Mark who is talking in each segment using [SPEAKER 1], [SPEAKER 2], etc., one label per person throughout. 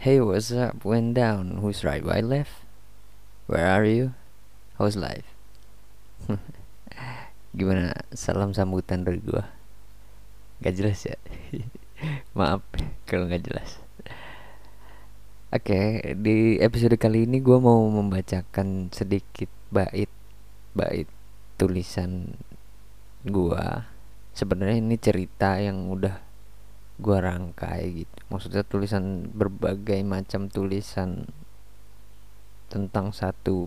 [SPEAKER 1] Hey, what's up? Went down. Who's right? Why left? Where are you? How's life? Gimana? Salam sambutan dari gua. Gak jelas ya? Maaf kalau gak jelas. Oke, di episode kali ini gua mau membacakan sedikit bait bait tulisan gua. Sebenarnya ini cerita yang udah gua rangkai gitu. Maksudnya tulisan berbagai macam tulisan tentang satu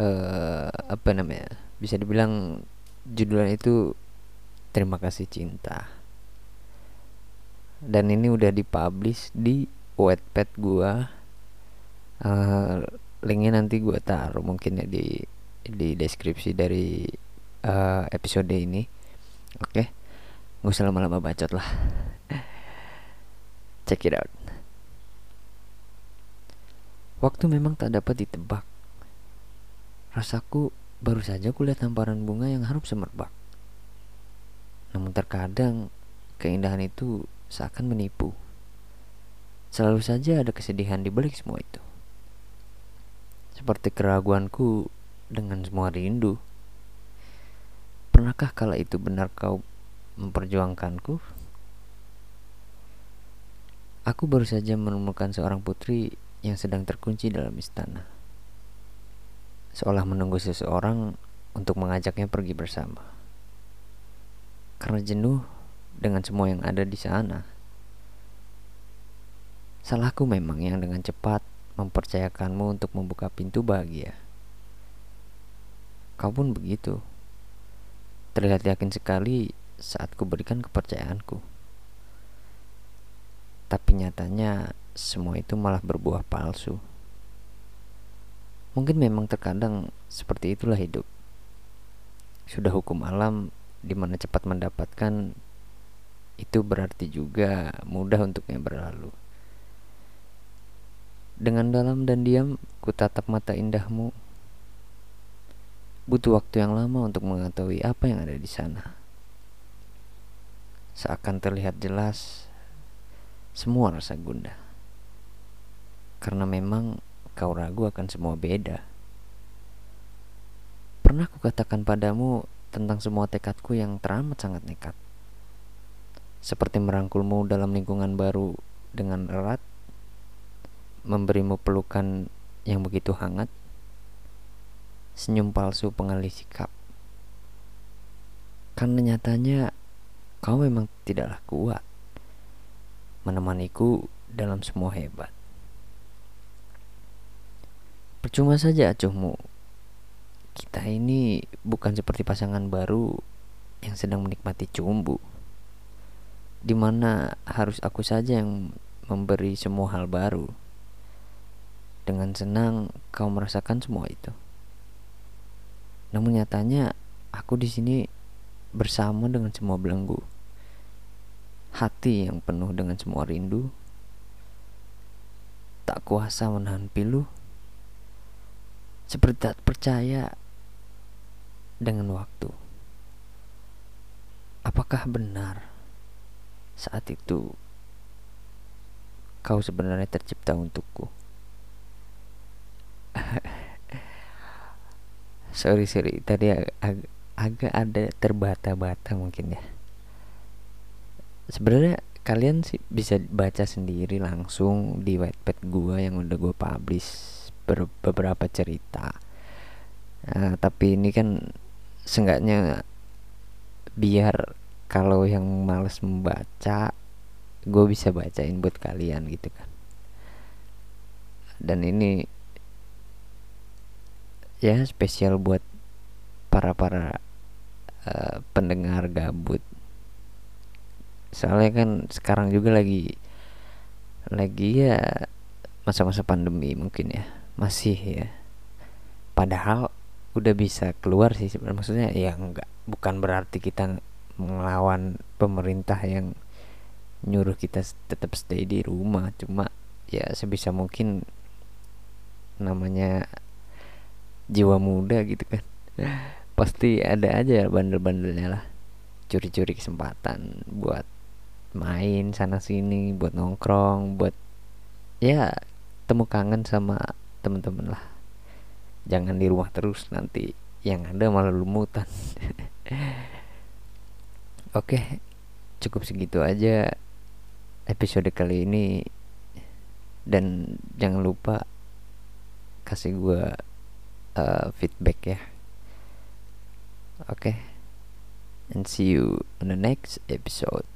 [SPEAKER 1] uh, apa namanya bisa dibilang judulnya itu terima kasih cinta. Dan ini udah dipublish di Wattpad gua. Uh, linknya nanti gua taruh mungkin ya di di deskripsi dari uh, episode ini. Oke? okay? Gak usah lama-lama bacot lah. Check it out. Waktu memang tak dapat ditebak. Rasaku baru saja kulihat hamparan bunga yang harum semerbak. Namun terkadang keindahan itu seakan menipu. Selalu saja ada kesedihan di balik semua itu. Seperti keraguanku dengan semua rindu. Pernahkah kala itu benar kau memperjuangkanku. Aku baru saja menemukan seorang putri yang sedang terkunci dalam istana. Seolah menunggu seseorang untuk mengajaknya pergi bersama. Karena jenuh dengan semua yang ada di sana. Salahku memang yang dengan cepat mempercayakanmu untuk membuka pintu bahagia. Kau pun begitu. Terlihat yakin sekali saat kuberikan kepercayaanku. Tapi nyatanya semua itu malah berbuah palsu. Mungkin memang terkadang seperti itulah hidup. Sudah hukum alam di mana cepat mendapatkan itu berarti juga mudah untuknya berlalu. Dengan dalam dan diam ku tatap mata indahmu. Butuh waktu yang lama untuk mengetahui apa yang ada di sana seakan terlihat jelas semua rasa gundah. Karena memang kau ragu akan semua beda. Pernah kukatakan padamu tentang semua tekadku yang teramat sangat nekat. Seperti merangkulmu dalam lingkungan baru dengan erat, memberimu pelukan yang begitu hangat, senyum palsu pengalih sikap. Karena nyatanya Kau memang tidaklah kuat menemaniku dalam semua hebat. Percuma saja acuhmu. Kita ini bukan seperti pasangan baru yang sedang menikmati cumbu. Di mana harus aku saja yang memberi semua hal baru. Dengan senang kau merasakan semua itu. Namun nyatanya aku di sini bersama dengan semua belenggu hati yang penuh dengan semua rindu, tak kuasa menahan pilu, seperti tak percaya dengan waktu. Apakah benar saat itu kau sebenarnya tercipta untukku? sorry sorry tadi ag ag agak ada terbata-bata mungkin ya sebenarnya kalian sih bisa baca sendiri langsung di whitepad gua yang udah gua publish ber beberapa cerita. Uh, tapi ini kan seenggaknya biar kalau yang males membaca gue bisa bacain buat kalian gitu kan. Dan ini ya spesial buat para para uh, pendengar gabut soalnya kan sekarang juga lagi lagi ya masa-masa pandemi mungkin ya. Masih ya. Padahal udah bisa keluar sih sebenarnya. Maksudnya ya enggak bukan berarti kita melawan pemerintah yang nyuruh kita tetap stay di rumah. Cuma ya sebisa mungkin namanya jiwa muda gitu kan. Pasti ada aja bandel-bandelnya lah. Curi-curi kesempatan buat main sana sini buat nongkrong buat ya temu kangen sama temen-temen lah. Jangan di rumah terus nanti yang ada malah lumutan. Oke cukup segitu aja episode kali ini. Dan jangan lupa kasih gue uh, feedback ya. Oke okay. and see you on the next episode